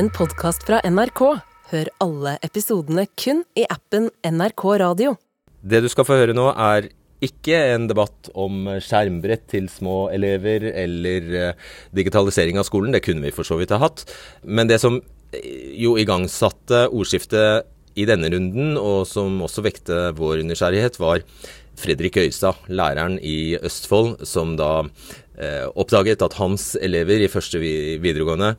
en podkast fra NRK. Hør alle episodene kun i appen NRK Radio. Det du skal få høre nå, er ikke en debatt om skjermbrett til små elever eller eh, digitalisering av skolen. Det kunne vi for så vidt ha hatt. Men det som eh, jo igangsatte ordskiftet i denne runden, og som også vekte vår nysgjerrighet, var Fredrik Øystad, læreren i Østfold, som da eh, oppdaget at hans elever i første videregående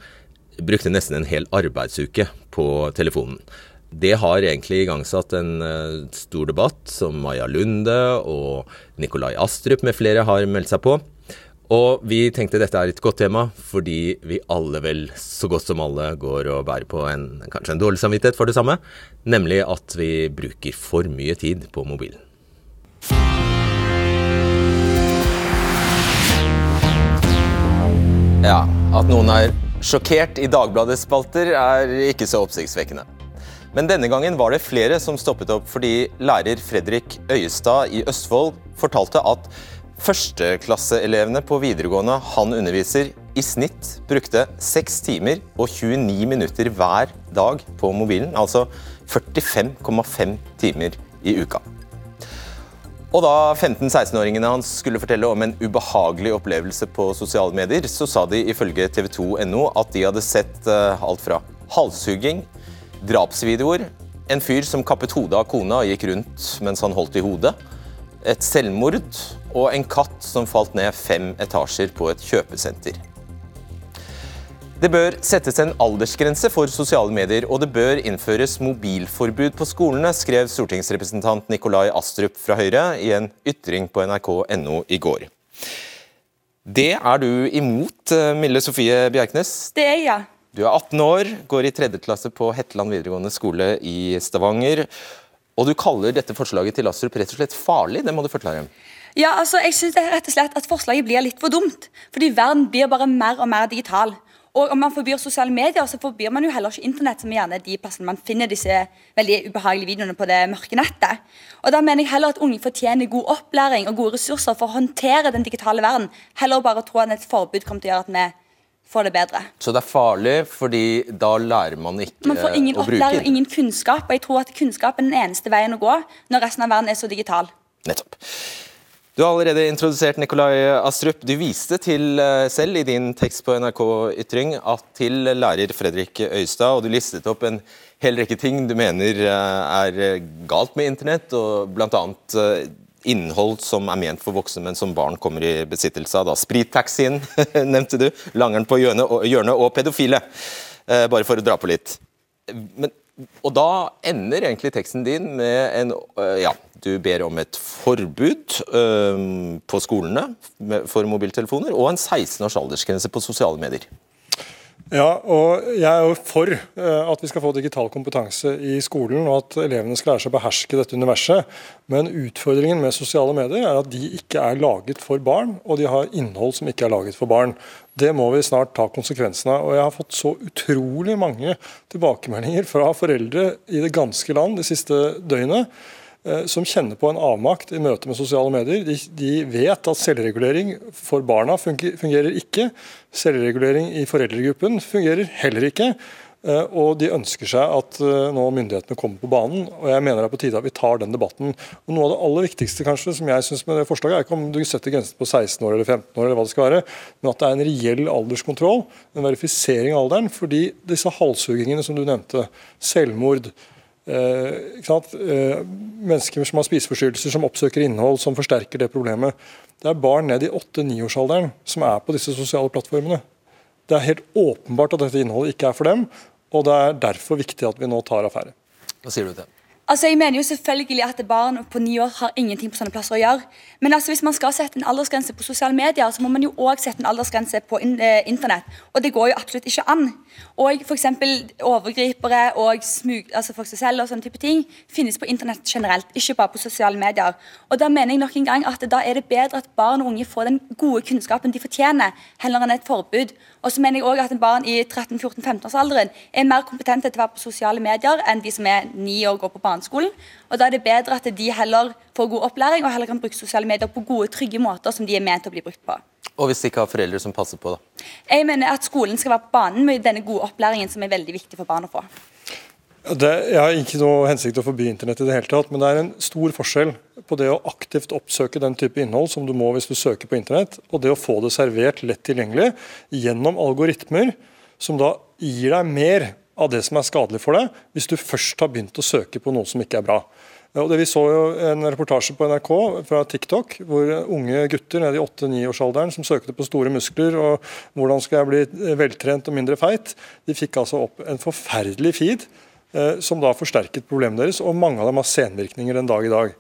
brukte nesten en hel arbeidsuke på telefonen. Det har egentlig igangsatt en uh, stor debatt som Maja Lunde og Nikolai Astrup med flere har meldt seg på. Og vi tenkte dette er et godt tema, fordi vi alle vel, så godt som alle, går og bærer på en, kanskje en dårlig samvittighet for det samme. Nemlig at vi bruker for mye tid på mobilen. Ja, at noen er sjokkert i Dagbladets spalter, er ikke så oppsiktsvekkende. Men denne gangen var det flere som stoppet opp fordi lærer Fredrik Øyestad i Østfold fortalte at førsteklasseelevene på videregående han underviser, i snitt brukte 6 timer og 29 minutter hver dag på mobilen. Altså 45,5 timer i uka. Og da 15-16-åringene hans skulle fortelle om en ubehagelig opplevelse på sosiale medier, så sa de ifølge tv2.no at de hadde sett eh, alt fra halshugging, drapsvideoer, en fyr som kappet hodet av kona og gikk rundt mens han holdt i hodet, et selvmord og en katt som falt ned fem etasjer på et kjøpesenter. Det bør settes en aldersgrense for sosiale medier, og det bør innføres mobilforbud på skolene, skrev stortingsrepresentant Nikolai Astrup fra Høyre i en ytring på nrk.no i går. Det er du imot, eh, Mille Sofie Bjerknes? Det er jeg. Du er 18 år, går i tredje klasse på Hetland videregående skole i Stavanger. Og du kaller dette forslaget til Astrup rett og slett farlig. Det må du forklare. Ja, altså, jeg synes rett og slett at Forslaget blir litt for dumt. Fordi verden blir bare mer og mer digital. Og om man forbyr sosiale medier, så forbyr man jo heller ikke internett, som gjerne er de plassene man finner disse veldig ubehagelige videoene på det mørke nettet. Og da mener jeg heller at unge fortjener god opplæring og gode ressurser for å håndtere den digitale verden, heller bare å tro at et forbud kommer til å gjøre at vi får det bedre. Så det er farlig, fordi da lærer man ikke man får ingen opplæring og ingen kunnskap, og jeg tror at kunnskap er den eneste veien å gå når resten av verden er så digital. Nettopp. Du har allerede introdusert Nikolai Astrup. Du viste til eh, selv i din tekst på NRK Ytring at til lærer Fredrik Øystad, og du listet opp en hel rekke ting du mener eh, er galt med internett, og bl.a. Eh, innhold som er ment for voksne, men som barn kommer i besittelse av. Da. Sprittaxien nevnte du, langeren på hjørnet og pedofile. Bare for å dra på litt. Men, og da ender egentlig teksten din med en ja, du ber om et forbud på skolene for mobiltelefoner, og en 16 års aldersgrense på sosiale medier. Ja, og Jeg er jo for øh, at vi skal få digital kompetanse i skolen, og at elevene skal lære seg å beherske dette universet. Men utfordringen med sosiale medier er at de ikke er laget for barn, og de har innhold som ikke er laget for barn. Det må vi snart ta konsekvensen av. Og Jeg har fått så utrolig mange tilbakemeldinger fra foreldre i det ganske land de siste døgnet som kjenner på en avmakt i møte med sosiale medier. De, de vet at selvregulering for barna fungerer ikke. Selvregulering i foreldregruppen fungerer heller ikke. Eh, og de ønsker seg at eh, nå myndighetene kommer på banen. og Jeg mener det er på tide at vi tar den debatten. Og Noe av det aller viktigste kanskje, som jeg synes med det forslaget, er ikke om du setter grensen på 16 år eller 15 år, eller hva det skal være, men at det er en reell alderskontroll, en verifisering av alderen. fordi disse halshuggingene som du nevnte, selvmord, Eh, eh, mennesker som har spiseforstyrrelser, som oppsøker innhold som forsterker det problemet. Det er barn ned i 8-9-årsalderen som er på disse sosiale plattformene. Det er helt åpenbart at dette innholdet ikke er for dem, og det er derfor viktig at vi nå tar affære. Hva sier du til? Altså, jeg mener jo selvfølgelig at barn på ni år har ingenting på sånne plasser å gjøre. Men altså, hvis man skal sette en aldersgrense på sosiale medier, så må man jo òg sette en aldersgrense på in eh, internett. Og det går jo absolutt ikke an. Og f.eks. overgripere og smug, altså folk som selv og sånne type ting finnes på internett generelt, ikke bare på sosiale medier. Og da mener jeg nok en gang at da er det bedre at barn og unge får den gode kunnskapen de fortjener, heller enn et forbud. Og så mener jeg også at en barn i 13-14-15-årsalderen er mer kompetente til å være på sosiale medier enn de som er ni år og går på barneskolen. og Da er det bedre at de heller får god opplæring og heller kan bruke sosiale medier på gode, trygge måter som de er ment å bli brukt på. Og hvis de ikke har foreldre som passer på, da? Jeg mener at skolen skal være på banen med denne gode opplæringen som er veldig viktig for barn å få. Det, jeg har ikke noe hensikt til å forby internett, i det hele tatt, men det er en stor forskjell på det å aktivt oppsøke den type innhold som du må hvis du søker på internett, og det å få det servert lett tilgjengelig gjennom algoritmer som da gir deg mer av det som er skadelig for deg, hvis du først har begynt å søke på noe som ikke er bra. Og det Vi så jo en reportasje på NRK fra TikTok, hvor unge gutter nede i 8-9-årsalderen som søkte på store muskler og hvordan skal jeg bli veltrent og mindre feit, de fikk altså opp en forferdelig feed som da forsterket problemet deres, og mange av dem har senvirkninger den dag i dag.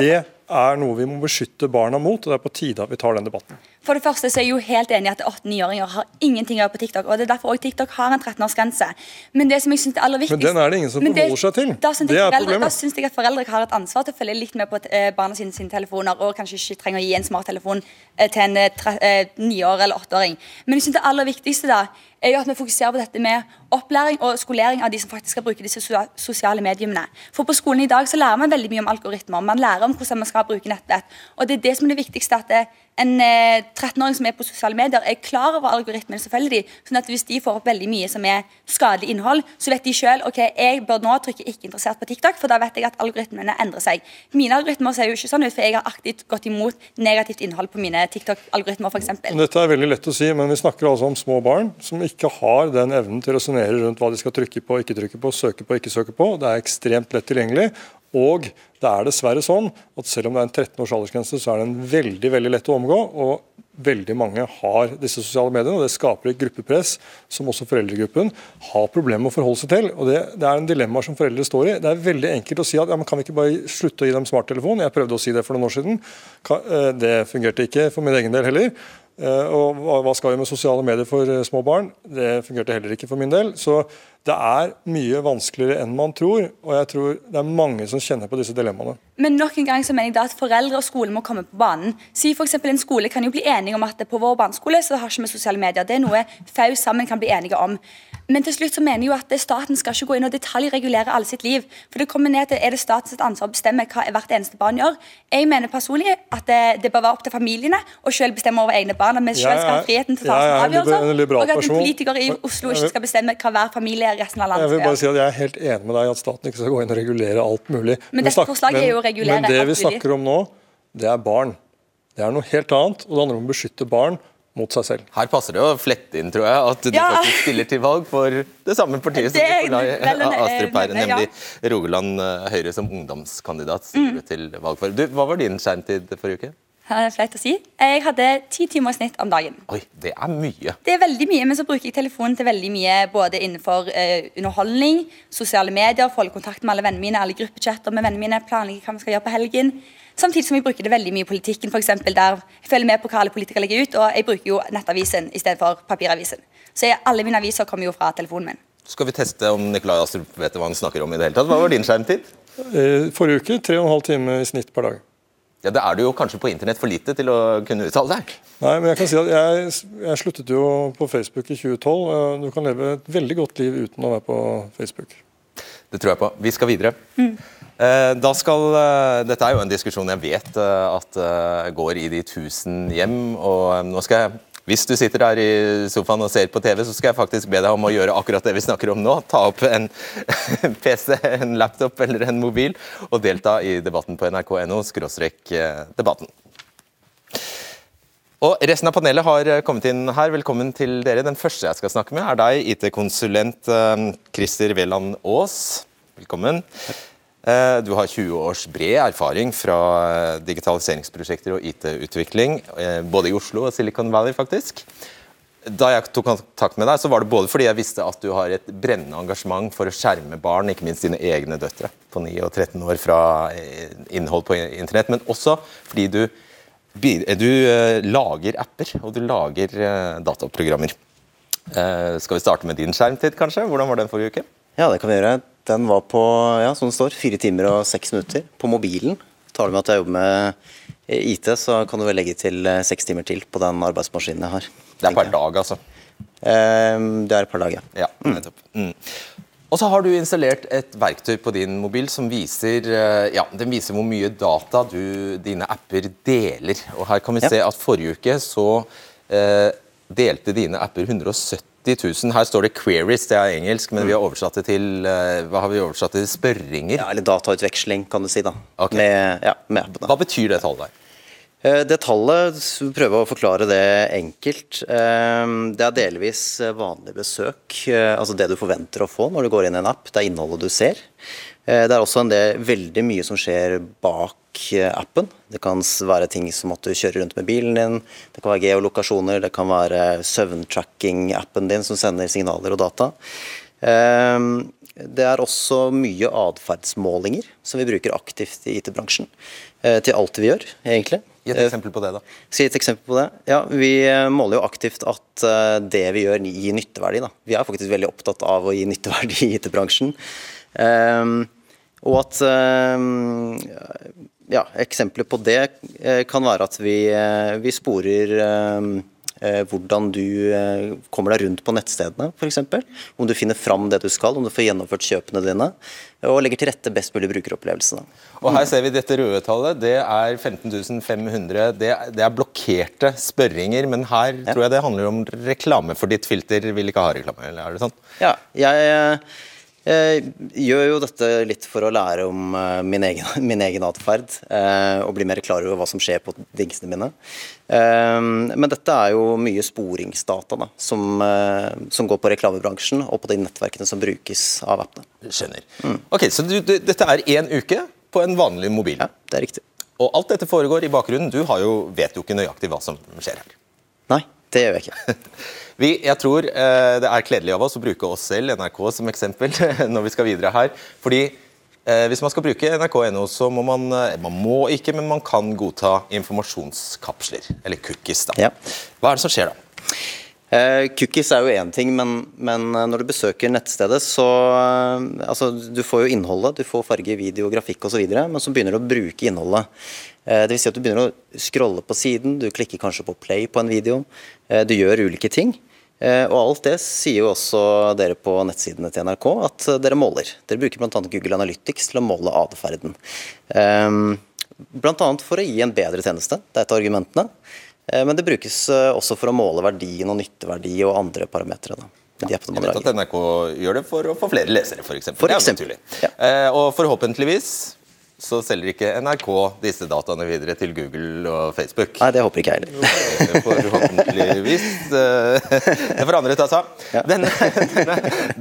Det er noe vi må beskytte barna mot, og det er på tide at vi tar den debatten. For det første så er jeg jo helt enig i at 8-9-åringer har ingenting å gjøre på TikTok. og Det er derfor også TikTok har en 13-årsgrense. Men det som jeg synes er aller viktigst... Men den er det ingen som forholder seg til. Da det er foreldre, synes jeg at foreldre har et ansvar til å følge litt med på eh, barna sine, sine telefoner, og kanskje ikke trenger å gi en smarttelefon eh, til en eh, niår- eller åtteåring. Men jeg synes det aller viktigste da er jo at vi fokuserer på dette med opplæring og skolering av de som faktisk skal bruke disse sosiale mediene. For på skolen i dag så lærer man veldig mye om algoritmer. Man lærer om hvordan man skal bruke nettet. Og det er det som er det viktigste. at det, en 13-åring som er på sosiale medier, er klar over algoritmen. selvfølgelig, sånn at Hvis de får opp veldig mye som er skadelig innhold, så vet de selv, ok, jeg bør nå trykke 'ikke interessert' på TikTok, for da vet jeg at algoritmene endrer seg. Mine algoritmer ser jo ikke sånn ut, for jeg har aktivt gått imot negativt innhold på mine TikTok-algoritmer f.eks. Dette er veldig lett å si, men vi snakker altså om små barn som ikke har den evnen til å resonnere rundt hva de skal trykke på, ikke trykke på, søke på, ikke søke på. Det er ekstremt lett tilgjengelig. Og det er dessverre sånn at selv om det er en 13 års aldersgrense, så er den veldig veldig lett å omgå. og Veldig mange har disse sosiale mediene, og det skaper et gruppepress som også foreldregruppen har problemer med å forholde seg til. og det, det, er en dilemma som foreldre står i. Det er veldig enkelt å si at ja, kan vi ikke bare slutte å gi dem smarttelefon? Jeg prøvde å si det for noen år siden. Eh, det fungerte ikke for min egen del heller. Eh, og hva skal vi med sosiale medier for eh, små barn? Det fungerte heller ikke for min del. Så det er mye vanskeligere enn man tror, og jeg tror det er mange som kjenner på disse dilemmaene. Men nok en gang så mener jeg da at foreldre og skole må komme på banen. Si for En skole kan jo bli enige om at på vår barneskole så har ikke vi sosiale medier. Det er noe FAU sammen kan bli enige om. Men til slutt så mener jeg jo at staten skal ikke gå inn og detaljregulere alle sitt liv. For det kommer ned til er det statens ansvar å bestemme hva hvert eneste barn gjør. Jeg mener personlig at det, det bør være opp til familiene å selv bestemme over egne barn. At vi selv skal ha friheten til å ta sånne avgjørelser. Og at en politiker i Oslo ikke skal bestemme hva hver familie resten av landet skal gjøre. Jeg vil bare si at jeg er helt enig med deg at staten ikke skal gå inn og regulere alt mulig. Men dette forslaget er jo å regulere Men det vi snakker om nå, det er barn. Det er noe helt annet, og det handler om å beskytte barn mot seg selv. Her passer det å flette inn, tror jeg, at du ja. faktisk stiller til valg for det samme partiet som Nikolai Astrup her, nemlig Rogaland eh, Høyre som ungdomskandidat stiller mm. til valg for. Du, hva var din skjermtid forrige uke? Det er flaut å si. Jeg hadde ti timer i snitt om dagen. Oi, Det er mye. Det er veldig mye, men så bruker jeg telefonen til veldig mye både innenfor uh, underholdning, sosiale medier, få kontakt med alle vennene mine, alle gruppechatter med vennene mine, planlegge hva vi skal gjøre på helgen. Samtidig som jeg bruker det veldig mye i politikken, eksempel, der jeg følger med på hva alle politikere legger ut. Og jeg bruker jo nettavisen i stedet for papiravisen. Så jeg, alle mine aviser kommer jo fra telefonen min. Skal vi teste om Nikolai Astrup vet hva han snakker om i det hele tatt? Hva var din skjermtid? Eh, forrige uke tre og en halv time i snitt per dag. Ja, Det er du jo kanskje på internett for lite til å kunne uttale deg? Nei, men jeg kan si at jeg, jeg sluttet jo på Facebook i 2012. Du kan leve et veldig godt liv uten å være på Facebook. Det tror jeg på. Vi skal videre. Mm. Da skal, eh, Dette er jo en diskusjon jeg vet eh, at går i de tusen hjem. og nå skal jeg hvis du sitter der i sofaen og ser på TV, så skal jeg faktisk be deg om å gjøre akkurat det vi snakker om nå. Ta opp en PC, en laptop eller en mobil og delta i debatten på nrk.no debatten. Og Resten av panelet har kommet inn her. Velkommen til dere. Den første jeg skal snakke med, er deg, IT-konsulent Christer Veland Aas. Velkommen. Eh, du har 20 års bred erfaring fra eh, digitaliseringsprosjekter og IT-utvikling, eh, både i Oslo og Silicon Valley, faktisk. Da jeg tok kontakt med deg, så var det både fordi jeg visste at du har et brennende engasjement for å skjerme barn, ikke minst dine egne døtre på 9 og 13 år, fra innhold på internett, men også fordi du, du lager apper og du lager dataprogrammer. Skal vi starte med din skjermtid, kanskje? Hvordan var den forrige uke? Ja, det kan vi gjøre. Den var på ja, som det står, fire timer og seks minutter på mobilen. Tar du med at jeg jobber med IT, så kan du vel legge til eh, seks timer til på den arbeidsmaskinen jeg har. Det er per dag, altså? Eh, det er per dag, ja. ja mm. nettopp. Mm. Og så har du installert et verktøy på din mobil som viser, eh, ja, den viser hvor mye data du, dine apper deler. Og Her kan vi Ja. se at forrige uke så eh, delte dine apper 170 000. Her står det 'queries', det er engelsk, men vi har oversatt det til eh, hva har vi oversatt det til? spørringer. Ja, eller datautveksling, kan du si. da. Okay. Med, ja, med appene. Hva betyr det tallet? der? Eh, Det tallet, prøve å forklare det enkelt. Eh, Det er delvis vanlig besøk, eh, altså det du forventer å få når du går inn i en app. Det er innholdet du ser. Det er også en del, veldig mye som skjer bak appen. Det kan være ting som at du kjører rundt med bilen din, det kan være geolokasjoner, det kan være søvntracking-appen din som sender signaler og data. Det er også mye atferdsmålinger som vi bruker aktivt i IT-bransjen. Til alt vi gjør, egentlig. Gi et Eh, eksempel på det, da. skal jeg gi et eksempel på det? Ja, Vi eh, måler jo aktivt at eh, det vi gjør gir nytteverdi. Da. Vi er faktisk veldig opptatt av å gi nytteverdi i IT-bransjen. Um, og at um, ja, Eksempler på det kan være at vi, vi sporer eh, hvordan du eh, kommer deg rundt på nettstedene, f.eks. Om du finner fram det du skal, om du får gjennomført kjøpene dine. Og legger til rette best mulig brukeropplevelse. Og Her ser vi dette røde tallet. Det er 15 500. Det, det er blokkerte spørringer, men her tror jeg det handler om reklame, for ditt filter vil ikke ha reklame. eller er det sånn? Ja, jeg eh, gjør jo dette litt for å lære om eh, min egen, min egen atferd. eh, og bli mer klar over hva som skjer på dingsene mine. Men dette er jo mye sporingsdata da, som, som går på reklamebransjen og på de nettverkene som brukes av appene. Skjønner. Ok, Så du, dette er én uke på en vanlig mobil. Ja, det er riktig. Og alt dette foregår i bakgrunnen. Du har jo, vet jo ikke nøyaktig hva som skjer her. Nei, det gjør jeg ikke. Vi, jeg tror eh, det er kledelig av oss å bruke oss selv, NRK, som eksempel når vi skal videre her. Fordi eh, hvis man skal bruke nrk.no, så må man eh, Man må ikke, men man kan godta informasjonskapsler. Eller cookies, da. Ja. Hva er det som skjer da? Eh, cookies er jo én ting, men, men eh, når du besøker nettstedet, så eh, Altså, du får jo innholdet, du får farge, video, grafikk osv., men så begynner du å bruke innholdet. Eh, det vil si at du begynner å scrolle på siden, du klikker kanskje på play på en video. Eh, du gjør ulike ting. Eh, og alt det sier jo også dere på nettsidene til NRK at dere måler. Dere bruker bl.a. Google Analytics til å måle atferden. Bl.a. for å gi en bedre tjeneste. Det er et av argumentene. Men det brukes også for å måle verdien og nytteverdi og andre parametere. appene Jeg vet at NRK gjør det for å få flere lesere, f.eks. For for eksempel, ja. Og forhåpentligvis så selger ikke NRK disse dataene videre til Google og Facebook. Nei, det håper ikke jeg heller. Forhåpentligvis. eh, Det får andre ta seg av. Ja. Denne, denne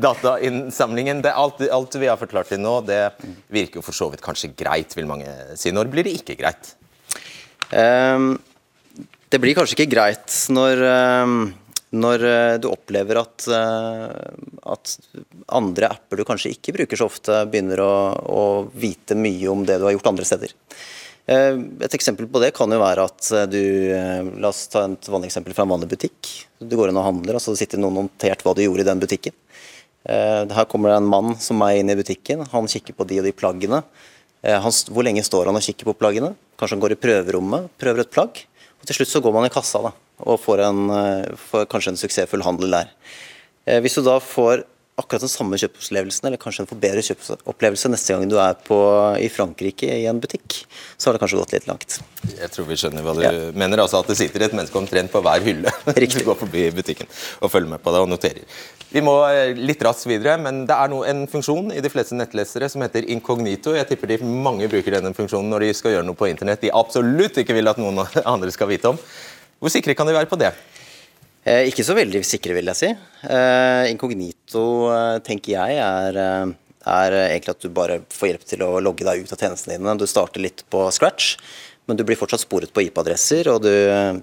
datainnsamlingen, det, alt, alt vi har forklart til nå, det virker jo for så vidt kanskje greit, vil mange si. Når blir det ikke greit? Um, Det blir kanskje ikke greit når, ehm, når eh, du opplever at, eh, at andre apper du kanskje ikke bruker så ofte, begynner å, å vite mye om det du har gjort andre steder. Eh, Et eksempel på det kan jo være at du La oss ta et vanlig eksempel fra en vanlig butikk. Du går inn og handler, og så sitter noen notert hva du gjorde i den butikken. Her kommer det en mann som meg inn i butikken. Han kikker på de og de plaggene. Han, hvor lenge står han og kikker på plaggene? Kanskje han går i prøverommet, prøver et plagg. Og til slutt så går man i kassa da, og får, en, eh, får kanskje en suksessfull handel der. Eh, Hvis du da får akkurat den samme kjøpsopplevelsen, eller kanskje en forbedret kjøpsopplevelse neste gang du er på, i Frankrike i en butikk, så har det kanskje gått litt langt. Jeg tror vi skjønner hva du Ja. mener. altså At det sitter et menneske omtrent på hver hylle. Riktig. Du går forbi butikken og følger med på det og noterer. Vi må eh, litt raskt videre, men det er no, en funksjon i de fleste nettlesere som heter incognito. Jeg tipper de mange bruker denne funksjonen når de skal gjøre noe på internett de absolutt ikke vil at noen andre skal vite om. Hvor sikre kan de være på det? Eh, ikke så veldig sikre, vil jeg si. Eh, inkognito, eh, tenker jeg, er, eh, er egentlig at du bare får hjelp til å logge deg ut av tjenestene dine. Du starter litt på scratch, men du blir fortsatt sporet på IP-adresser, og du, eh,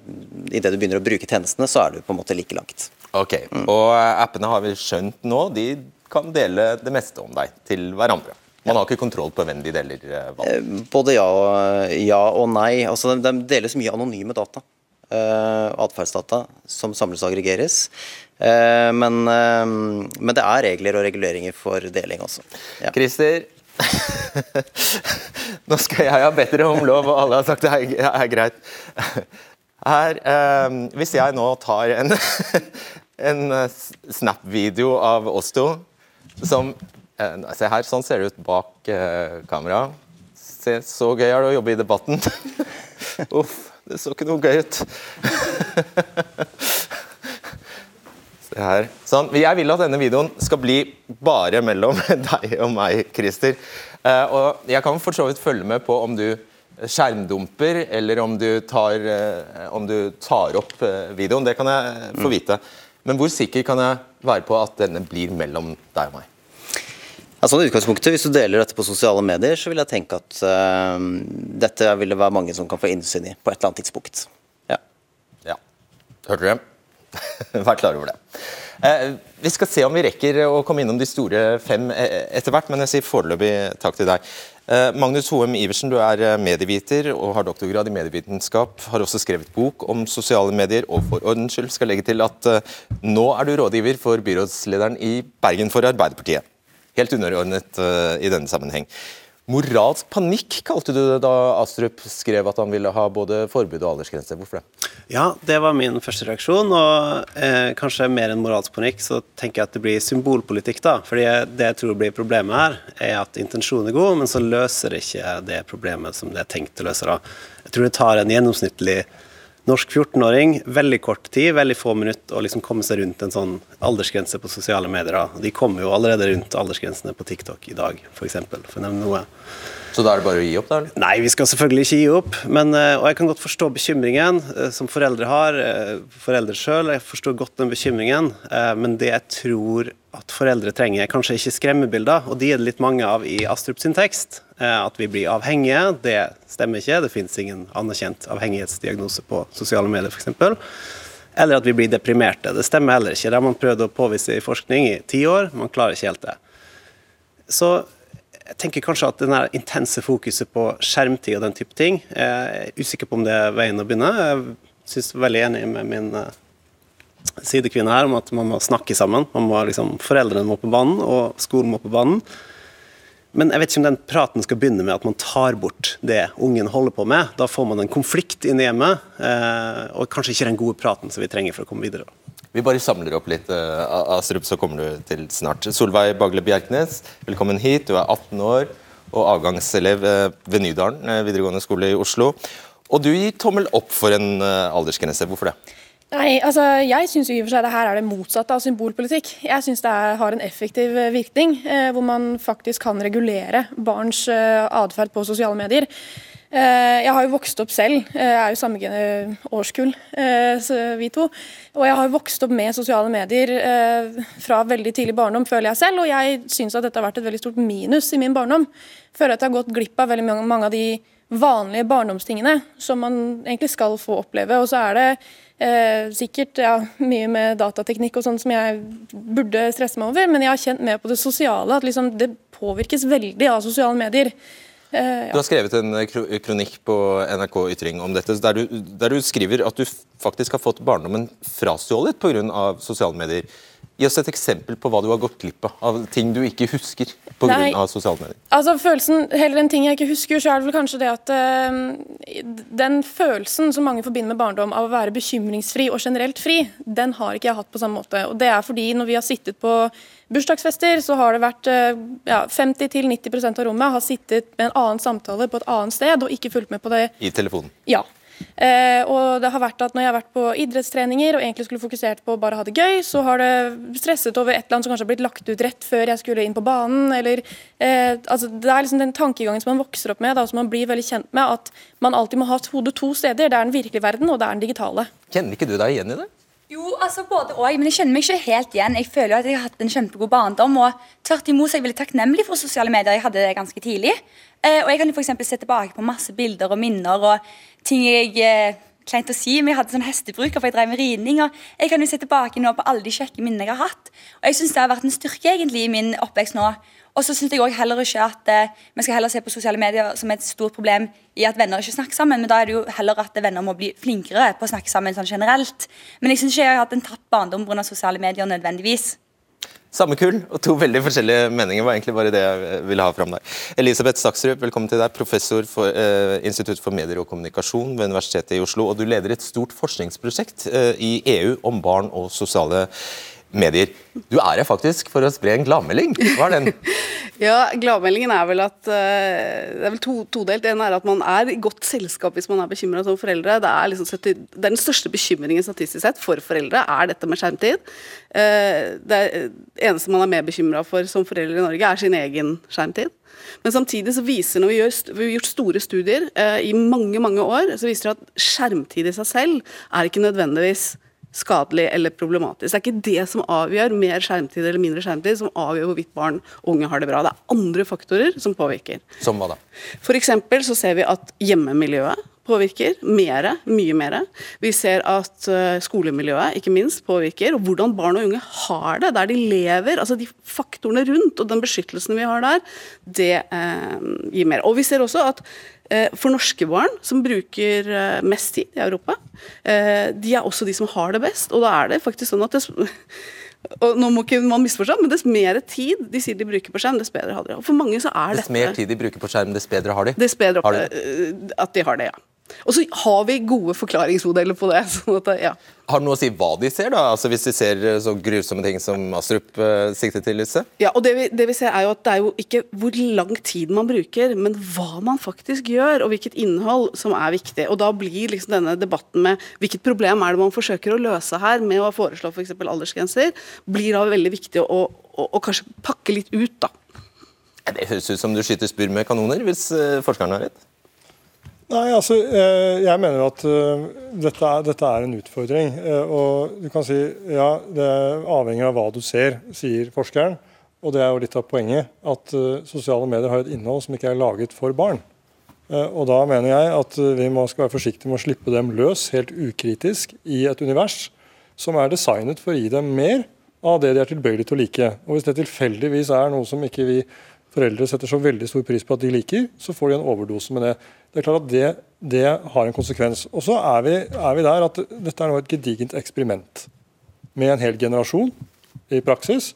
idet du begynner å bruke tjenestene, så er du på en måte like langt. Ok, Og eh, appene har vi skjønt nå, de kan dele det meste om deg til hverandre. Man har ikke kontroll på hvem de deler hva. Både ja og, ja og nei. Altså, de deles mye anonyme data. Uh, Atferdsdata som samles og aggregeres. Eh, men, eh, men det er regler og reguleringer for deling også. Ja. Christer, nå skal jeg ha bedt dere om lov, og alle har sagt det er, er greit. Her, eh, hvis jeg nå tar en, en eh, snap-video av oss to, som eh, Se her, sånn ser det ut bak eh, kamera. Se, så gøy er det å jobbe i debatten. Uff, det så ikke noe gøy ut. Se her. Sånn. Jeg vil at denne videoen skal bli bare mellom deg og meg, Christer. Eh, og jeg kan for så vidt følge med på om du skjermdumper, eller om du tar, eh, om du tar opp eh, videoen. Det kan jeg få vite. Men hvor sikker kan jeg være på at denne blir mellom deg og meg? Altså, utgangspunktet, Hvis du deler dette på sosiale medier, så vil jeg tenke at uh, dette vil det være mange som kan få innsyn i på et eller annet tidspunkt. Ja. ja. Hørte det? Vær klar over det. Eh, vi skal se om vi rekker å komme innom de store fem eh, etter hvert, men jeg sier foreløpig takk til deg. Eh, Magnus Hoem Iversen, du er eh, medieviter og har doktorgrad i medievitenskap. Har også skrevet bok om sosiale medier, og for ordens skyld skal legge til at eh, nå er du rådgiver for byrådslederen i Bergen for Arbeiderpartiet. Helt underordnet uh, i denne sammenheng. Moralsk panikk kalte du det da Astrup skrev at han ville ha både forbud og aldersgrense. Hvorfor det? Ja, det var min første reaksjon. Og eh, kanskje mer enn moralsk panikk, så tenker jeg at det blir symbolpolitikk, da. Fordi det jeg tror blir problemet her, er at intensjonen er god, men så løser det ikke det problemet som det er tenkt å løse. da. Jeg tror det tar en gjennomsnittlig norsk 14-åring veldig kort tid, veldig få minutter, å liksom komme seg rundt en sånn aldersgrense på sosiale medier. De kommer jo allerede rundt aldersgrensene på TikTok i dag, f.eks. For, eksempel, for å nevne noe. Så da er det bare å gi opp, da? eller? Nei, vi skal selvfølgelig ikke gi opp. Men, eh, og jeg kan godt forstå bekymringen eh, som foreldre har. eh, Foreldre sjøl. Jeg forstår godt den bekymringen. Men det jeg tror at foreldre trenger, er kanskje ikke skremmebilder, og de er det litt mange av i Astrup sin tekst. Eh, At vi blir avhengige, det stemmer ikke. Det finnes ingen anerkjent avhengighetsdiagnose på sosiale medier, f.eks. Eller at vi blir deprimerte. Det stemmer heller ikke. Det har man prøvd å påvise i forskning i ti år. Man klarer ikke helt det. Så jeg tenker kanskje at den intense fokuset på skjermtid og den type ting, jeg er usikker på om det er veien å begynne. Jeg er veldig enig med min eh, sidekvinne her om at man må snakke sammen. Man må liksom, foreldrene må på banen, og skolen må på banen. Men jeg vet ikke om den praten skal begynne med at man tar bort det ungen holder på med. Da får man en konflikt inn i hjemmet, eh, og kanskje ikke den gode praten som vi trenger for å komme videre. Vi bare samler opp litt, uh, Astrup, så kommer du til snart. Solveig Bagle Bjerknes, velkommen hit. Du er 18 år og avgangselev eh, ved Nydalen eh, videregående skole i Oslo. Og du gir tommel opp for en eh, aldersgrense. Hvorfor det? Nei, altså jeg syns i og for seg det her er det motsatte av symbolpolitikk. Jeg syns det er, har en effektiv eh, virkning, eh, hvor man faktisk kan regulere barns eh, atferd på sosiale medier. Eh, jeg har jo vokst opp selv, eh, jeg er jo samme årskull, eh, vi to. Og jeg har jo vokst opp med sosiale medier eh, fra veldig tidlig barndom, føler jeg selv. Og jeg syns at dette har vært et veldig stort minus i min barndom. Føler at jeg har gått glipp av veldig mange av de vanlige barndomstingene som man egentlig skal få oppleve. Og så er det eh, sikkert ja, mye med datateknikk og sånn som jeg burde stresse meg over, men jeg har kjent mer på det sosiale, at liksom det påvirkes veldig av sosiale medier. Eh, Du har skrevet en eh, kronikk på NRK Ytring om dette, der du, der du skriver at du faktisk har fått barndommen frastjålet pga. sosiale medier. Gi oss et eksempel på hva du har gått glipp av, av ting du ikke husker pga. sosiale medier. Altså følelsen, Heller en ting jeg ikke husker, så er det vel kanskje det at eh, den følelsen som mange forbinder med barndom av å være bekymringsfri og generelt fri, den har ikke jeg hatt på samme måte. Og Det er fordi når vi har sittet på bursdagsfester, så har det vært eh, ja, 50-90% av rommet har sittet med en annen samtale på et annet sted og ikke fulgt med på det I telefonen. ja. Eh, og det har vært at Når jeg har vært på idrettstreninger og egentlig skulle fokusert på å bare ha det gøy, så har det stresset over et eller annet som kanskje har blitt lagt ut rett før jeg skulle inn på banen. eller eh, altså Det er liksom den tankegangen som man vokser opp med, da, som man blir veldig kjent med, at man alltid må ha hodet to steder. Det er den virkelige verden, og det er den digitale. Kjenner ikke du deg igjen i det? Jo, altså både og, men jeg kjenner meg ikke helt igjen. Jeg føler jo at jeg har hatt en kjempegod barndom. og tvert imot er jeg veldig takknemlig for sosiale medier. Jeg hadde det ganske tidlig. Eh, og jeg kan jo eksempel se tilbake på masse bilder og minner og ting jeg eh, Kleint å si, men jeg hadde sånn hestebruker, for jeg drev med ridning. og Jeg kan jo se tilbake nå på alle de kjekke minnene jeg har hatt. Og jeg syns det har vært en styrke egentlig i min oppvekst nå. Og så syns jeg også heller ikke at eh, vi skal heller se på sosiale medier som et stort problem i at venner ikke snakker sammen, men da er det jo heller at venner må bli flinkere på å snakke sammen sånn generelt. Men jeg syns ikke jeg har hatt en tapt barndom pga. sosiale medier nødvendigvis. Samme kull og to veldig forskjellige meninger var egentlig bare det jeg ville ha fram der. Elisabeth Staksrud, velkommen til deg, professor for eh, Institutt for medier og kommunikasjon ved Universitetet i Oslo. og Du leder et stort forskningsprosjekt eh, i EU om barn og sosiale medier. Du er her faktisk for å spre en gladmelding. Hva er den? Ja, Gladmeldingen er vel at uh, det er vel to, todelt. En er at man er i godt selskap hvis man er bekymra som foreldre. Det er, liksom, det er, den største bekymringen statistisk sett for foreldre er dette med skjermtid. Uh, det eneste man er mer bekymra for som foreldre i Norge, er sin egen skjermtid. Men samtidig så viser når vi, gjør, vi har gjort store studier uh, i mange mange år, så viser det at skjermtid i seg selv er ikke nødvendigvis skadelig eller problematisk. Det er ikke det som avgjør mer skjermtid eller mindre skjermtid, som avgjør hvorvidt barn og unge har det bra. Det er andre faktorer som påvirker. Som hva da? For så ser vi at hjemmemiljøet påvirker mere, mye mer. Vi ser at uh, skolemiljøet ikke minst påvirker, og hvordan barn og unge har det der de lever. altså De faktorene rundt og den beskyttelsen vi har der, det eh, gir mer. Og vi ser også at eh, for norske barn, som bruker mest tid i Europa, de er også de som har det best. Og da er det faktisk sånn at det og nå må ikke man misforstå, men Dess mer tid de sier de bruker på skjerm, dess bedre har de det. Og for mange så er dess dette... Dess mer tid de bruker på skjerm, dess bedre har de? Dess bedre opp, at de har det, ja. Og så har vi gode forklaringsmodeller på det. Sånn at, ja. Har det noe å si hva de ser, da? Altså Hvis de ser eh, så grusomme ting som Astrup eh, siktet til? Lise? Ja, og det vi, det vi, ser er jo at det er jo ikke hvor lang tid man bruker, men hva man faktisk gjør, og hvilket innhold som er viktig. Og Da blir liksom denne debatten med hvilket problem er det man forsøker å løse her, med å foreslå f.eks. aldersgrenser, blir da veldig viktig å, å, å kanskje pakke litt ut, da. Det høres ut som du skyter spurv med kanoner, hvis uh, forskerne har rett? Nei, altså, eh, Jeg mener at uh, dette, er, dette, er, en utfordring. Uh, og du kan si ja, det avhenger av hva du ser, sier forskeren. Og det er jo litt av poenget. At sosiale medier har et innhold som ikke er laget for barn. og da mener jeg at vi må, skal være forsiktige med å slippe dem løs helt ukritisk i et univers som er designet for å gi dem mer av det de er tilbøyelige til å like. Og Hvis det tilfeldigvis er noe som ikke vi foreldre setter så veldig stor pris på at de liker, så får de en overdose med det. Det er klart at det, det har en konsekvens. Og så er er vi, der at dette er nå et gedigent eksperiment med en hel generasjon i praksis,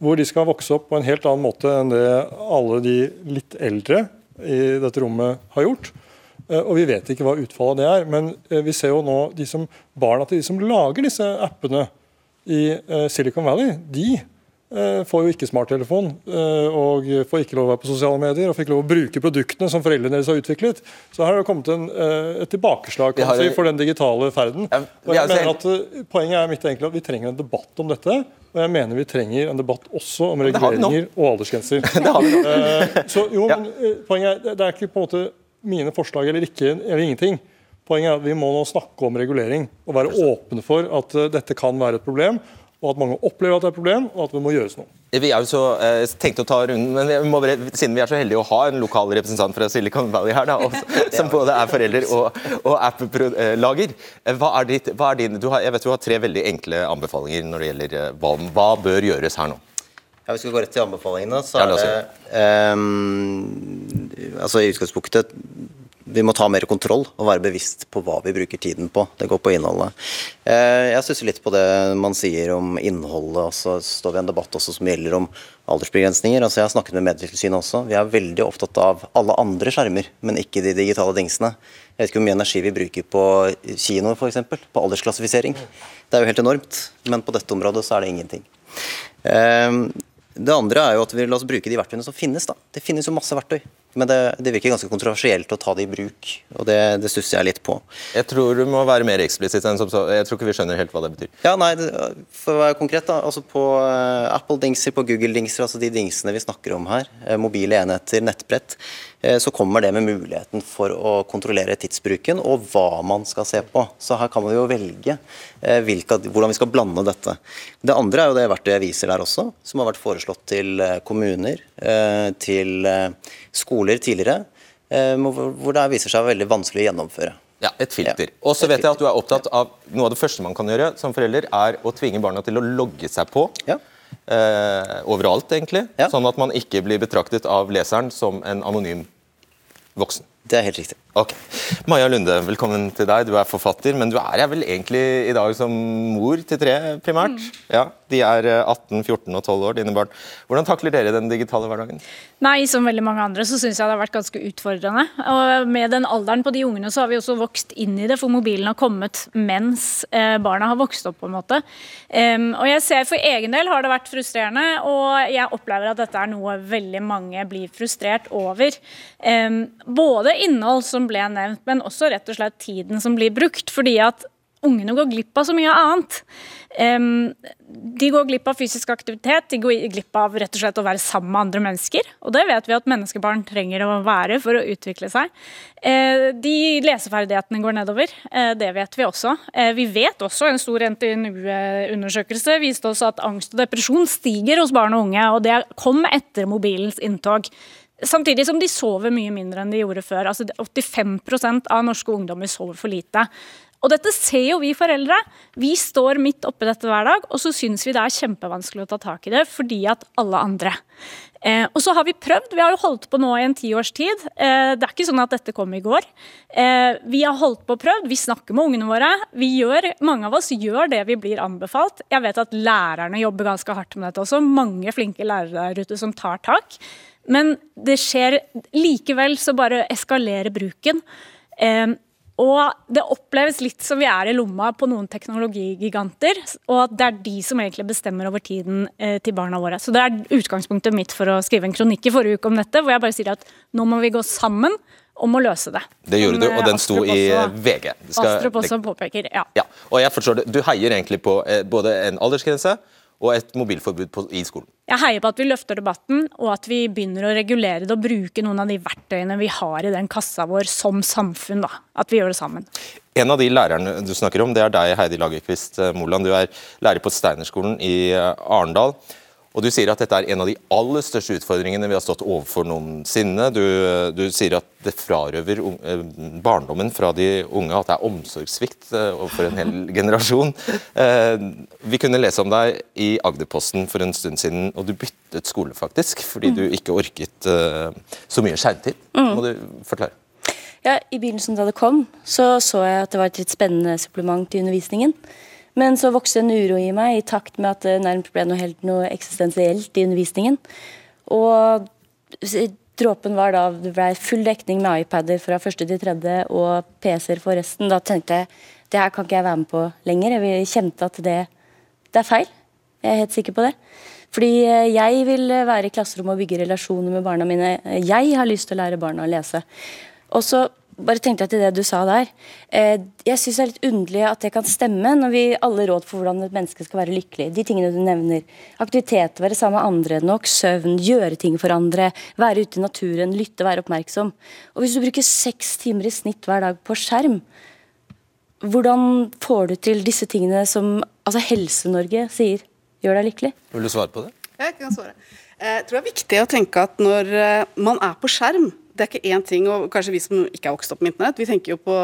hvor de skal vokse opp på en helt annen måte enn det alle de litt eldre i dette rommet har gjort. Eh, og vi vet ikke hva utfallet av det er. Men eh, vi ser jo nå de som, barna til de som lager disse appene i eh, Silicon Valley, de får jo ikke smarttelefon eh, og får ikke lov å være på sosiale medier og får ikke lov å bruke produktene som foreldrene deres har utviklet. Så her har det kommet en, eh, et tilbakeslag si, for den digitale ferden. Og jeg mener at Poenget er mitt egentlig at vi trenger en debatt om dette. Og jeg mener vi trenger en debatt også om reguleringer og aldersgrenser. Så jo, men poenget er, Det er ikke på en måte mine forslag eller ikke eller ingenting. Poenget er at vi må nå snakke om regulering og være åpne for at dette kan være et problem og at mange opplever at det er et problem, og at det må gjøres noe. Vi er jo så, eh, tenkte å ta runden, men vi må, siden vi er så heldige å ha en lokal representant fra Silicon Valley her, da, også, som både er forelder og, og app-lager eh, hva er ditt, hva er din, har, Jeg vet du har tre veldig enkle anbefalinger når det gjelder eh, hva, hva bør gjøres her nå. Ja, Hvis vi går rett til anbefalingene, så er det um, altså I utgangspunktet vi må ta mer kontroll og være bevisst på hva vi bruker tiden på. Det går på innholdet. Eh, jeg stusser litt på det man sier om innholdet. og Så står vi i en debatt også som gjelder om aldersbegrensninger. Altså Jeg har snakket med Medietilsynet også. Vi er veldig opptatt av alle andre skjermer, men ikke de digitale dingsene. Jeg vet ikke hvor mye energi vi bruker på kino, f.eks. På aldersklassifisering. Det er jo helt enormt, men på dette området så er det ingenting. Eh, det andre er jo at vi la oss bruke de verktøyene som finnes. da. Det finnes jo masse verktøy. Men det, det, virker ganske kontroversielt å ta det i bruk, og det, det stusser jeg litt på. Jeg tror du må være mer eksplisitt. enn som så. Jeg tror ikke vi skjønner helt hva det betyr. Ja, nei, For å være konkret, da. altså På uh, Apple-dingser, på Google-dingser, altså de dingsene vi snakker om her, uh, mobile enheter, nettbrett, så kommer det med muligheten for å kontrollere tidsbruken og hva man skal se på. Så her kan man jo velge hvilke, hvordan vi skal blande dette. Det andre er jo det verktøyet jeg viser der også, som har vært foreslått til kommuner, til skoler tidligere, eh, hvor det viser seg veldig vanskelig å gjennomføre. Ja, Et filter. Og så vet jeg at du er opptatt av Noe av det første man kan gjøre som forelder, er å tvinge barna til å logge seg på. Ja. Eh, overalt, egentlig. Ja. Sånn at man ikke blir betraktet av leseren som en anonym voksen. Det er helt riktig. Ok. Maja Lunde, velkommen til deg. Du er forfatter, men du er vel egentlig i dag som mor til tre, primært? Ja, De er eh, 18, 14 og 12 år, dine barn. Hvordan takler dere den digitale hverdagen? Nei, som veldig mange andre så syns jeg det har vært ganske utfordrende. Og med den alderen på de ungene så har vi også vokst inn i det, for mobilen har kommet mens eh, barna har vokst opp, på en måte. Og jeg ser for egen del har det vært frustrerende, og jeg opplever at dette er noe veldig mange blir frustrert over. Både innhold som ble nevnt, men også rett og slett tiden som blir brukt. fordi at ungene går glipp av så mye annet. De går glipp av fysisk aktivitet, de går glipp av rett og slett å være sammen med andre mennesker. Og det vet vi at menneskebarn trenger å være for å utvikle seg. Eh, de leseferdighetene går nedover, eh, det vet vi også. Eh, vi vet også, en stor NTNU-undersøkelse viste oss at angst og depresjon stiger hos barn og unge, og det kom etter mobilens inntog. Samtidig som de sover mye mindre enn de gjorde før. Altså 85% av norske ungdommer sover for lite. Og dette ser jo vi foreldre. Vi står midt oppi dette hver dag, og så syns vi det er kjempevanskelig å ta tak i det fordi at alle andre. Eh, og så har vi prøvd. Vi har jo holdt på nå i en tiårs tid. Eh, det er ikke sånn at dette kom i går. Eh, vi har holdt på og prøvd. Vi snakker med ungene våre. Gjør, mange av oss gjør det vi blir anbefalt. Jeg vet at lærerne jobber ganske hardt med dette også. Mange flinke lærere der ute som tar tak. Men det skjer likevel så bare eskalerer bruken. Eh, og det oppleves litt som vi er i lomma på noen teknologigiganter, og at det er de som egentlig bestemmer over tiden eh, til barna våre. Så det er utgangspunktet mitt for å skrive en kronikk i forrige uke om dette, hvor jeg bare sier at nå må vi gå sammen om å løse det. Det gjorde du, og eh, den sto i VG. Skal- Astrup også påpeker, ja. Ja, og jeg forstår det. Du heier egentlig på eh, både en aldersgrense og et mobilforbud på, i skolen. Jeg heier på at vi løfter debatten, og at vi begynner å regulere det og bruke noen av de verktøyene vi har i den kassa vår som samfunn. da. At vi gjør det sammen. En av de lærerne du snakker om, det er deg, Heidi Lagerkvist eh, Moland. Du er lærer på Steinerskolen i eh, Arendal. Og Du sier at dette er en av de aller største utfordringene vi har stått overfor noensinne. Du, du sier at det frarøver eh, barndommen fra de unge, at det er omsorgssvikt eh, overfor en hel generasjon. Eh, Vi kunne lese om deg i Agderposten for en stund siden, og du byttet skole faktisk, fordi du ikke orket eh, så mye skjermtid. Må du forklare? Ja, I begynnelsen da det kom, så så jeg at det var et litt spennende supplement til undervisningen. Men så vokste en uro i meg i takt med at det nærmest ble noe helt noe eksistensielt i undervisningen. Og dråpen var da det ble full dekning med iPader fra første til tredje og PC-er for resten. Da tenkte jeg det her kan ikke jeg være med på lenger. Jeg kjente at det, det er feil. Jeg er helt sikker på det. Fordi eh, jeg vil være i klasserommet og bygge relasjoner med barna mine. Jeg har lyst til å lære barna å lese. Og så bare tenkte jeg til det du sa der. Eh, Jeg syns det er litt underlig at det kan stemme når vi alle råd for hvordan et menneske skal være lykkelig. De tingene du nevner. Aktivitet, være sammen med andre, nok søvn, gjøre ting for andre, være ute i naturen, lytte, være oppmerksom. Og hvis du bruker seks timer i snitt hver dag på skjerm, hvordan får du til disse tingene som altså Helse-Norge sier gjør deg lykkelig? Vil du svare på det? Jeg kan svare. Eh, Jeg tror det er viktig å tenke at når eh, man er på skjerm det er ikke én ting, og kanskje vi som ikke er vokst opp med internett, vi tenker jo på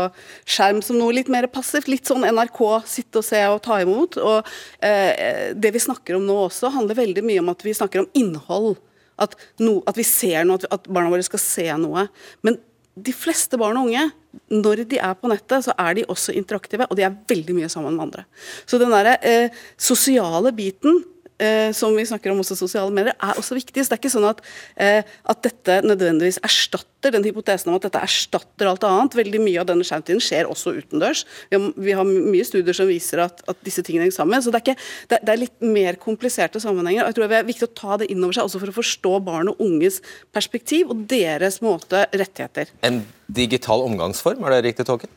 skjerm som noe litt mer passivt. Litt sånn NRK, sitte og se og ta imot. Og eh, det vi snakker om nå også, handler veldig mye om at vi snakker om innhold. At, no, at vi ser noe, at, at barna våre skal se noe. Men de fleste barn og unge, når de er på nettet, så er de også interaktive, og de er veldig mye sammen med andre. Så den derre eh, sosiale biten eh, som vi snakker om også sosiale medier, er også viktig. Så det er ikke sånn at, eh, at dette nødvendigvis erstatter den hypotesen om at dette erstatter alt annet. Veldig mye av denne skjermtiden skjer også utendørs. Vi har, vi har mye studier som viser at, at disse tingene henger sammen. Så det er, ikke, det, det er litt mer kompliserte sammenhenger. og jeg tror Det er viktig å ta det inn over seg også for å forstå barn og unges perspektiv og deres måte rettigheter. En digital omgangsform, er det riktig tolket?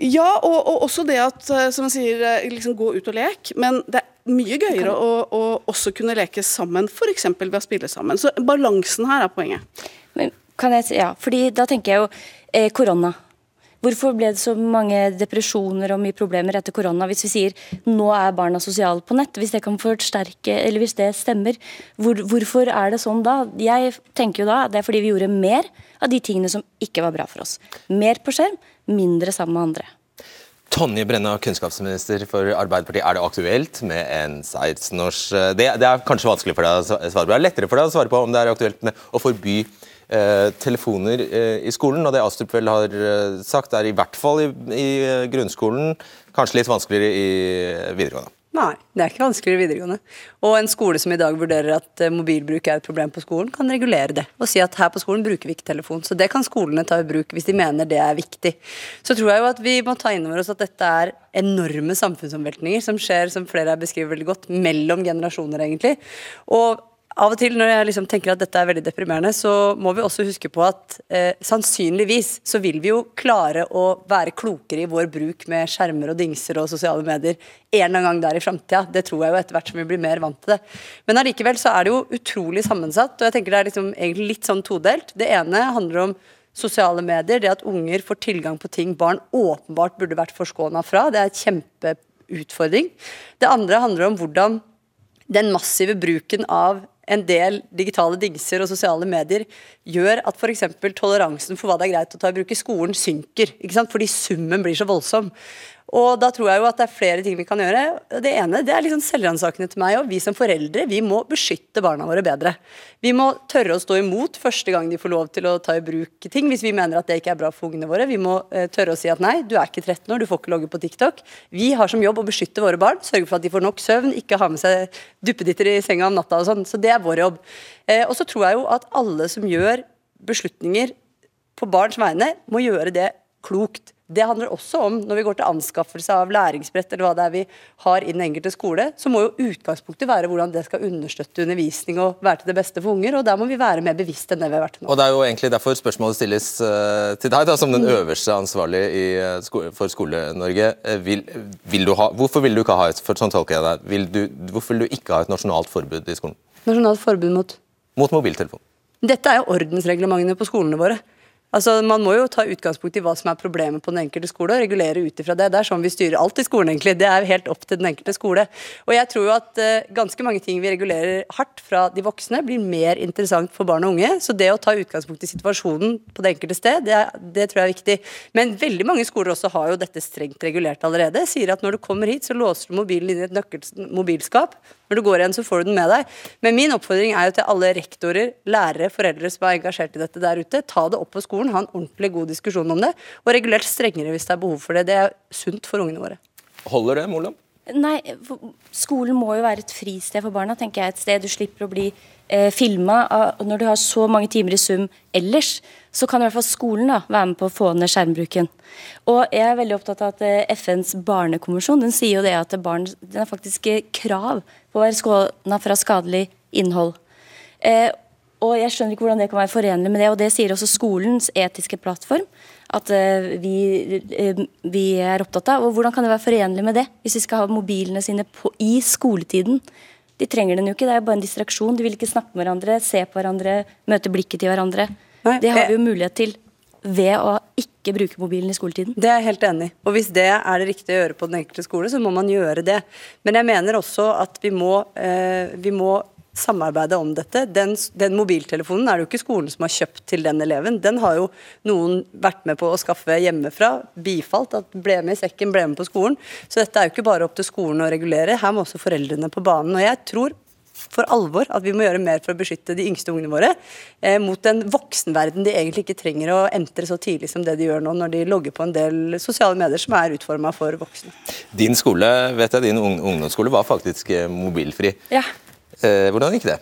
Ja, og, og også det at, eh, som jeg sier, eh, liksom gå ut og lek. Men det er mye gøyere å, å også kunne leke sammen, f.eks. ved å spille sammen. Så balansen her er poenget. Men kan jeg, ja, fordi da tenker jeg jo eh, korona. Hvorfor ble det så mange depresjoner og mye problemer etter korona hvis vi sier nå er barna sosiale på nett? Hvis det kan forsterke, eller hvis det stemmer, hvor, hvorfor er det sånn da? Jeg tenker jo da det er fordi vi gjorde mer av de tingene som ikke var bra for oss. Mer på skjerm, mindre sammen med andre. Tonje Brenna, kunnskapsminister for Arbeiderpartiet. Er det aktuelt med en 16-års det, det er kanskje vanskelig for deg å svare på. Det er lettere for deg å svare på om det er aktuelt med å forby eh, telefoner eh, i skolen. Og det Astrup vel har eh, sagt, er i hvert fall i, i eh, grunnskolen, kanskje litt vanskeligere i videregående. Nei, det er ikke vanskeligere videregående. Og en skole som i dag vurderer at eh, mobilbruk er et problem på skolen, kan regulere det og si at her på skolen bruker vi ikke telefon. Så det kan skolene ta i bruk hvis de mener det er viktig. Så tror jeg jo at vi må ta inn over oss at dette er enorme samfunnsomveltninger som skjer, som flere beskriver veldig godt, mellom generasjoner, egentlig. Og av og til når jeg liksom tenker at dette er veldig deprimerende, så må vi også huske på at eh, sannsynligvis så vil vi jo klare å være klokere i vår bruk med skjermer og dingser og sosiale medier en eller annen gang der i framtida. Det tror jeg jo etter hvert som vi blir mer vant til det. Men allikevel så er det jo utrolig sammensatt, og jeg tenker det er liksom egentlig litt sånn todelt. Det ene handler om sosiale medier, det at unger får tilgang på ting barn åpenbart burde vært forskåna fra. Det er et kjempeutfordring. Det andre handler om hvordan den massive bruken av en del digitale dingser og sosiale medier gjør at f.eks. toleransen for hva det er greit å ta i bruk i skolen, synker. Fordi summen blir så voldsom. Og da tror jeg jo at det er flere ting vi kan gjøre. Det ene det er liksom selvransakende til meg og Vi som foreldre vi må beskytte barna våre bedre. Vi må tørre å stå imot første gang de får lov til å ta i bruk ting, hvis vi mener at det ikke er bra for ungene våre. Vi må uh, tørre å si at nei, du er ikke 13 år, du får ikke logge på TikTok. Vi har som jobb å beskytte våre barn, sørge for at de får nok søvn, ikke ha med seg duppeditter i senga om natta og sånn. Så det er vår jobb. Uh, og så tror jeg jo at alle som gjør beslutninger på barns vegne, må gjøre det klokt. Det handler også om når vi går til anskaffelse av læringsbrett eller hva det er vi har i den enkelte skole, så må jo utgangspunktet være hvordan det skal understøtte undervisning og være til det beste for unger. og Der må vi være mer bevisst enn det vi har vært nå. Og Det er jo egentlig derfor spørsmålet stilles uh, til deg, da, som den mm. øverste ansvarlige uh, for Skole-Norge. Vil hvorfor vil du ikke ha et for sånn tolker jeg deg, vil du, hvorfor vil du ikke ha et nasjonalt forbud i skolen? Nasjonalt forbud mot? Mot mobiltelefon. Dette er jo ordensreglementene på skolene våre. Altså, Man må jo ta utgangspunkt i hva som er problemet på den enkelte skole, og regulere ut ifra det. Det er sånn vi styrer alt i skolen, egentlig. Det er helt opp til den enkelte skole. Og jeg tror jo at uh, ganske mange ting vi regulerer hardt fra de voksne, blir mer interessant for barn og unge. Så det å ta utgangspunkt i situasjonen på det enkelte sted, det, det tror jeg er viktig. Men veldig mange skoler også har jo dette strengt regulert allerede. Sier at når du kommer hit, så låser du mobilen inn i et nøkkel. Når du går igjen, så får du den med deg. Men min oppfordring er jo til alle rektorer, lærere, foreldre som er engasjert i dette der ute. Ta det opp på skolen, ha en ordentlig god diskusjon om det. Og regulert strengere hvis det er behov for det. Det er sunt for ungene våre. Holder det, Moland? Nei, skolen må jo være et fristed for barna, tenker jeg. Et sted du slipper å bli eh, filma. Når du har så mange timer i sum ellers, så kan i hvert fall skolen da, være med på å få ned skjermbruken. Og jeg er veldig opptatt av at eh, FNs barnekonvensjon den sier jo det at barn den er faktisk krav å være skåna fra skadelig innhold. Eh, og jeg skjønner ikke hvordan det kan være forenlig med det. Og det sier også skolens etiske plattform at eh, vi, eh, vi, er opptatt av. Og hvordan kan det være forenlig med det, hvis vi skal ha mobilene sine på, i skoletiden? De trenger den jo ikke, det er jo bare en distraksjon. De vil ikke snakke med hverandre, se på hverandre, møte blikket til hverandre. Nei, det har vi jo mulighet til ved å ikke bruke mobilen i skoletiden. Det er jeg helt enig. Og hvis det er det riktige å gjøre på den enkelte skole, så må man gjøre det. Men jeg mener også at vi må, eh, vi må samarbeide om dette. Den, den, mobiltelefonen er det jo ikke skolen som har kjøpt til den eleven. Den har jo noen vært med på å skaffe hjemmefra, bifalt at ble med i sekken, ble med på skolen. Så dette er jo ikke bare opp til skolen å regulere, her må også foreldrene på banen. Og jeg tror for alvor at vi må gjøre mer for å beskytte de yngste ungene våre eh, mot en voksenverden de egentlig ikke trenger å entre så tidlig som det de gjør nå, når de logger på en del sosiale medier som er utforma for voksne. Din skole, vet jeg, din ungdomsskole var faktisk eh, mobilfri. Ja. Eh, hvordan gikk det?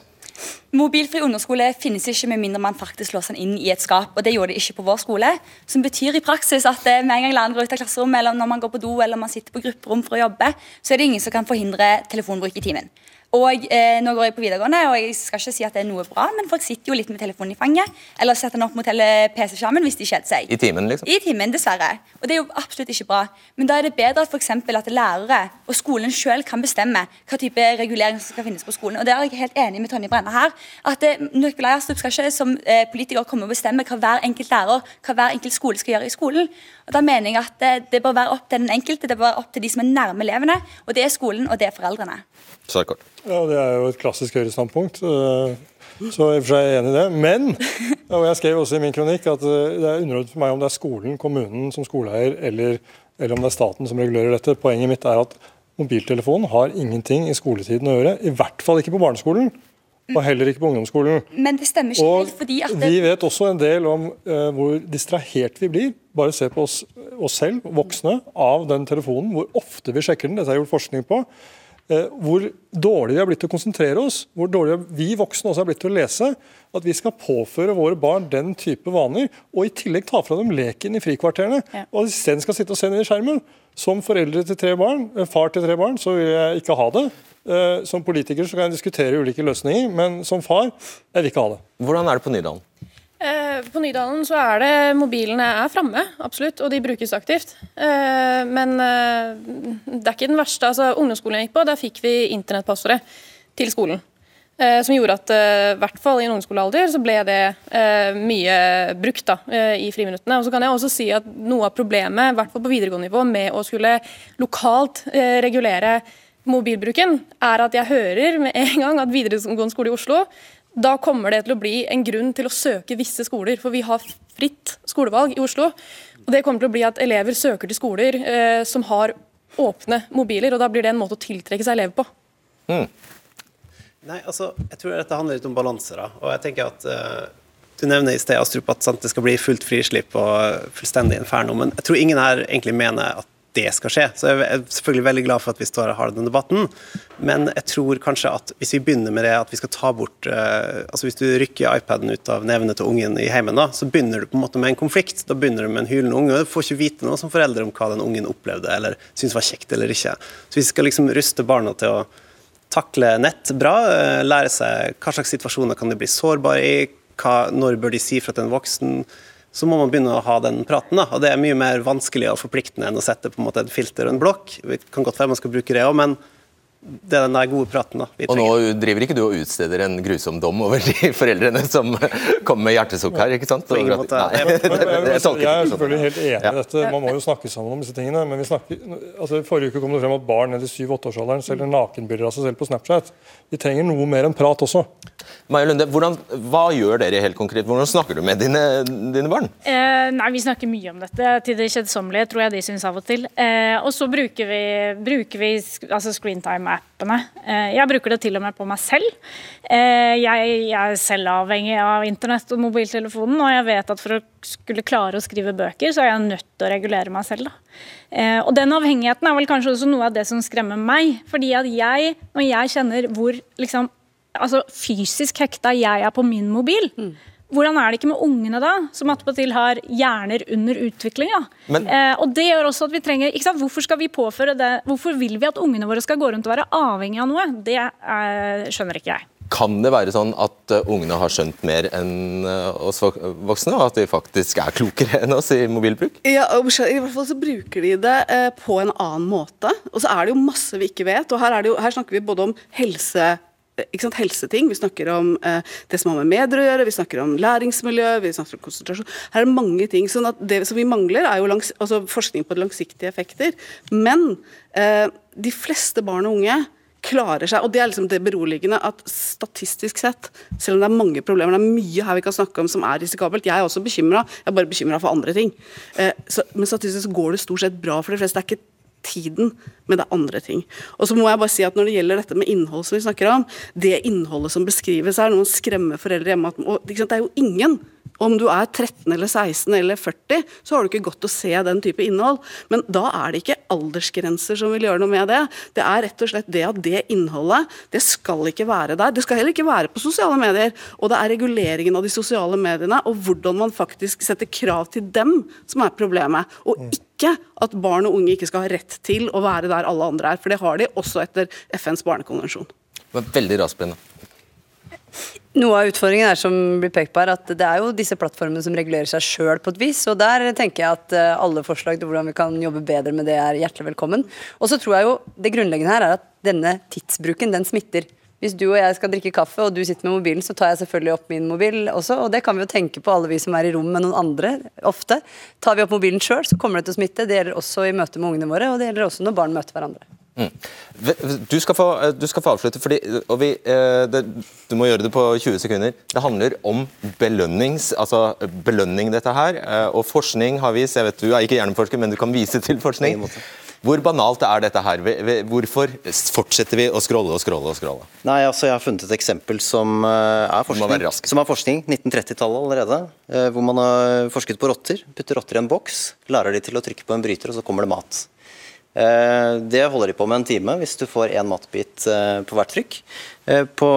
Mobilfri ungdomsskole finnes ikke med mindre man faktisk låser den inn i et skap. og Det gjorde de ikke på vår skole. Som betyr i praksis at eh, med en gang læreren går ut av klasserommet, eller når man går på do eller man sitter på grupperom for å jobbe, så er det ingen som kan forhindre telefonbruk i timen. Og eh, Nå går jeg på videregående, og jeg skal ikke si at det er noe bra, men folk sitter jo litt med telefonen i fanget, eller setter den opp mot PC-skjermen hvis de kjeder seg. I timen, liksom? I timen, dessverre. Og det er jo absolutt ikke bra. Men da er det bedre at, for at lærere og skolen selv kan bestemme hva type regulering som skal finnes på skolen. Og det er jeg helt enig med Tonje Brenna her. at eh, Nikolai Astrup skal ikke som eh, politiker komme og bestemme hva hver enkelt lærer, hva hver enkelt skole skal gjøre i skolen. Og da mener jeg at det, det bør være opp til den enkelte, det bør være opp til de som er nærme elevene. Og det er skolen, og det er foreldrene. Sarkort. Ja, Det er jo et klassisk Høyre-standpunkt. Eh, så i og for seg er jeg enig i det. Men og jeg skrev også i min kronikk at eh, det er underordnet for meg om det er skolen, kommunen som skoleeier, eller, eller om det er staten som regulerer dette. Poenget mitt er at mobiltelefonen har ingenting i skoletiden å gjøre. I hvert fall ikke på barneskolen. og heller ikke på ungdomsskolen. Men det stemmer ikke Og helt, fordi at det, vi vet også en del om uh, hvor distrahert vi blir. Bare se på oss, oss selv, voksne, av den telefonen. Hvor ofte vi sjekker den. Dette er gjort forskning på. Eh, hvor dårlig vi har blitt til å konsentrere oss. Hvor dårlig vi voksne også har blitt til å lese. At vi skal påføre våre barn den type vaner, og i tillegg ta fra dem leken i frikvarterene. Ja. Og isteden skal sitte og se ned i skjermen. Som foreldre til tre barn, eh, far til tre barn, så vil jeg ikke ha det. Eh, Som politiker så kan jeg diskutere ulike løsninger, men som far, jeg vil ikke ha det. Hvordan er det på Nydalen? Eh, På Nydalen så er det mobilene er framme, absolutt, og de brukes aktivt. Eh, Men eh, det er ikke den verste. altså Ungdomsskolen jeg gikk på, der fikk vi internettpassordet til skolen. Som gjorde at i hvert fall i en ungdomsskolealder så ble det mye brukt da, i friminuttene. Og så kan jeg også si at Noe av problemet i hvert fall på videregående nivå, med å skulle lokalt regulere mobilbruken, er at jeg hører med en gang at videregående skole i Oslo da kommer det til å bli en grunn til å søke visse skoler, for vi har fritt skolevalg i Oslo. Og Det kommer til å bli at elever søker til skoler eh, som har åpne mobiler, og da blir det en måte å tiltrekke seg elever på. Nei, altså, jeg tror dette handler litt om balanse. da, og jeg tenker at eh, Du nevner i sted Astrup, at sant, det skal bli fullt frislipp og fullstendig inferno, men jeg tror ingen her egentlig mener at det skal skje. Så jeg er selvfølgelig veldig glad for at vi står og har denne debatten, men jeg tror kanskje at hvis vi begynner med det at vi skal ta bort eh, altså Hvis du rykker iPaden ut av nevene til ungen i heimen, da, så begynner du på en måte med en konflikt. Da begynner du med en hylende unge, og du får ikke vite noe som forelder om hva den ungen opplevde eller syntes var kjekt eller ikke. Så vi skal liksom ruste barna til å takle nett bra, eh, lære seg hva slags situasjoner kan de bli sårbare i, hva, når bør de si fra til en voksen, så må man begynne å ha den praten. Da. Og Det er mye mer vanskelig og forpliktende enn å sette på en måte et filter og en blokk. Det kan godt være man skal bruke det òg, men det er den der gode praten da, vi Og nå driver ikke du og utsteder en grusom dom over de foreldrene som kommer med hjertesukk her, ikke sant? På ingen måte. Nei, Jeg- det- det- Jeg, jeg er sånn. selvfølgelig helt enig Ja. i dette. Man må jo snakke sammen om disse tingene. Men vi snakker, altså Forrige uke kom det frem at barn ned i 7-8-årsalderen selger nakenbilder av seg selv på Snapchat. Vi trenger noe mer enn prat også. Maja Lunde, hvordan, hva gjør dere helt konkret? Hvordan snakker du med dine, dine barn? Eh, nei, Vi snakker mye om dette. Til det kjedsommelige, tror jeg de syns av og til. Eh, og så bruker vi, bruker vi altså screentime-appene. Eh, jeg bruker det til og med på meg selv. Eh, jeg, er selv avhengig av internett og mobiltelefonen, og jeg vet at for å skulle klare å skrive bøker, så er jeg nødt til å regulere meg selv. Eh, og den avhengigheten er vel kanskje også noe av det som skremmer meg. fordi at jeg, når jeg kjenner hvor liksom, altså fysisk hekta jeg er på min mobil, hvordan er det ikke med ungene da, som attpåtil har hjerner under utvikling? da? Men- eh, og det gjør også at vi trenger, ikke sant? Hvorfor skal vi påføre det? Hvorfor vil vi at ungene våre skal gå rundt og være avhengig av noe? Det eh, skjønner ikke jeg. Kan det være sånn at eh, ungene har skjønt mer enn eh, oss voksne, og at de faktisk er klokere enn oss i mobilbruk? Ja, I hvert fall så bruker de det eh, på en annen måte. Og så er det jo masse vi ikke vet. og Her, er det jo, her snakker vi både om helse sant, helseting, vi snakker om eh, det som har med medier å gjøre, vi snakker om læringsmiljø, vi snakker om konsentrasjon. Her er det mange ting. sånn at Det som vi mangler, er jo langs, altså forskning på langsiktige effekter. Men eh, de fleste barn og unge klarer seg, og det er liksom det beroligende at statistisk sett, selv om det er mange problemer, det er mye her vi kan snakke om som er risikabelt, jeg er også bekymra, jeg er bare bekymra for andre ting. Eh, så, men statistisk så går det stort sett bra for de fleste. Det er ikke tiden, men det er andre ting. Og så må jeg bare si at Når det gjelder dette med innhold, som vi snakker om, det innholdet som beskrives her, noen skremmer foreldre hjemme at, og, Det er jo ingen om du er 13 eller 16 eller 40, så har du ikke godt å se den type innhold. Men da er det ikke aldersgrenser som vil gjøre noe med det. Det er rett og slett det at det innholdet, det skal ikke være der. Det skal heller ikke være på sosiale medier. Og det er reguleringen av de sosiale mediene og hvordan man faktisk setter krav til dem som er problemet. Og ikke at barn og unge ikke skal ha rett til å være der alle andre er. For det har de også etter FNs barnekonvensjon. Det var veldig raskt, Noe av utfordringen er som blir pekt på her, at det er jo disse plattformene som regulerer seg sjøl på et vis. og Der tenker jeg at eh, alle forslag til hvordan vi kan jobbe bedre med det, er hjertelig velkommen. Og så tror jeg jo det grunnleggende her er at denne tidsbruken, den smitter. Hvis du og jeg skal drikke kaffe, og du sitter med mobilen, så tar jeg selvfølgelig opp min mobil også. Og det kan vi jo tenke på alle vi som er i rom med noen andre, ofte. Tar vi opp mobilen sjøl, så kommer det til å smitte. Det gjelder også i møte med ungene våre, og det gjelder også når barn møter hverandre. Mm. Du, skal få, eh, du skal få avslutte, fordi, og vi, eh, det, du må gjøre det på 20 sekunder. Det handler om belønnings, altså belønning, dette her. eh, Og forskning har vist Jeg vet du er ikke hjerneforsker, men du kan vise til forskning. Hvor banalt er dette her? Hvorfor fortsetter vi å scrolle og scrolle og scrolle? Nei, altså Jeg har funnet et eksempel som eh, er forskning, som er forskning 1930-tallet allerede. Eh, hvor man har forsket på rotter. Putter rotter i en boks, lærer de til å trykke på en bryter, og så kommer det mat. Eh, det holder de på med en time hvis du får én matbit på hvert trykk. På,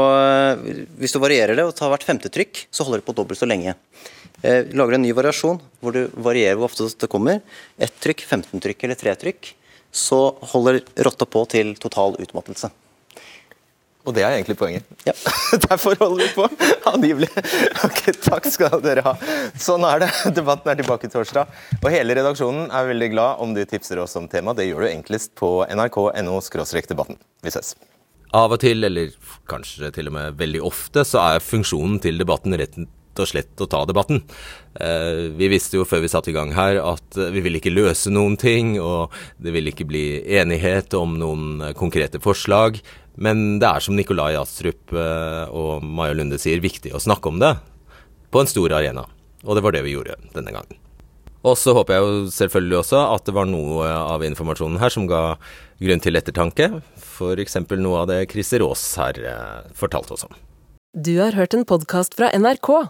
hvis du varierer det og tar hvert femte trykk, så holder det på dobbelt så lenge. Lager en ny variasjon hvor du varierer hvor ofte det kommer. Ett trykk, 15 trykk eller tre trykk så holder rotta på til total utmattelse. Og det er egentlig poenget. Ja. Derfor holder vi på, angivelig. Ok, Takk skal dere ha. Sånn er det. Debatten er tilbake torsdag. Og hele redaksjonen er veldig glad om du tipser oss om tema. Det gjør du enklest på nrk.no debatten. Vi ses. Av og til, eller kanskje til og med veldig ofte, så er funksjonen til debatten rett og slett å ta debatten. Eh, vi visste jo før vi satte i gang her at vi ville ikke løse noen ting, og det ville ikke bli enighet om noen konkrete forslag. Men det er som Nikolai Astrup eh, og Maja Lunde sier, viktig å snakke om det på en stor arena. Og det var det vi gjorde denne gangen. Og så håper jeg jo selvfølgelig også at det var noe av informasjonen her som ga grunn til ettertanke. F.eks. noe av det Christer Aas her eh, fortalte oss om. Du har hørt en podkast fra NRK.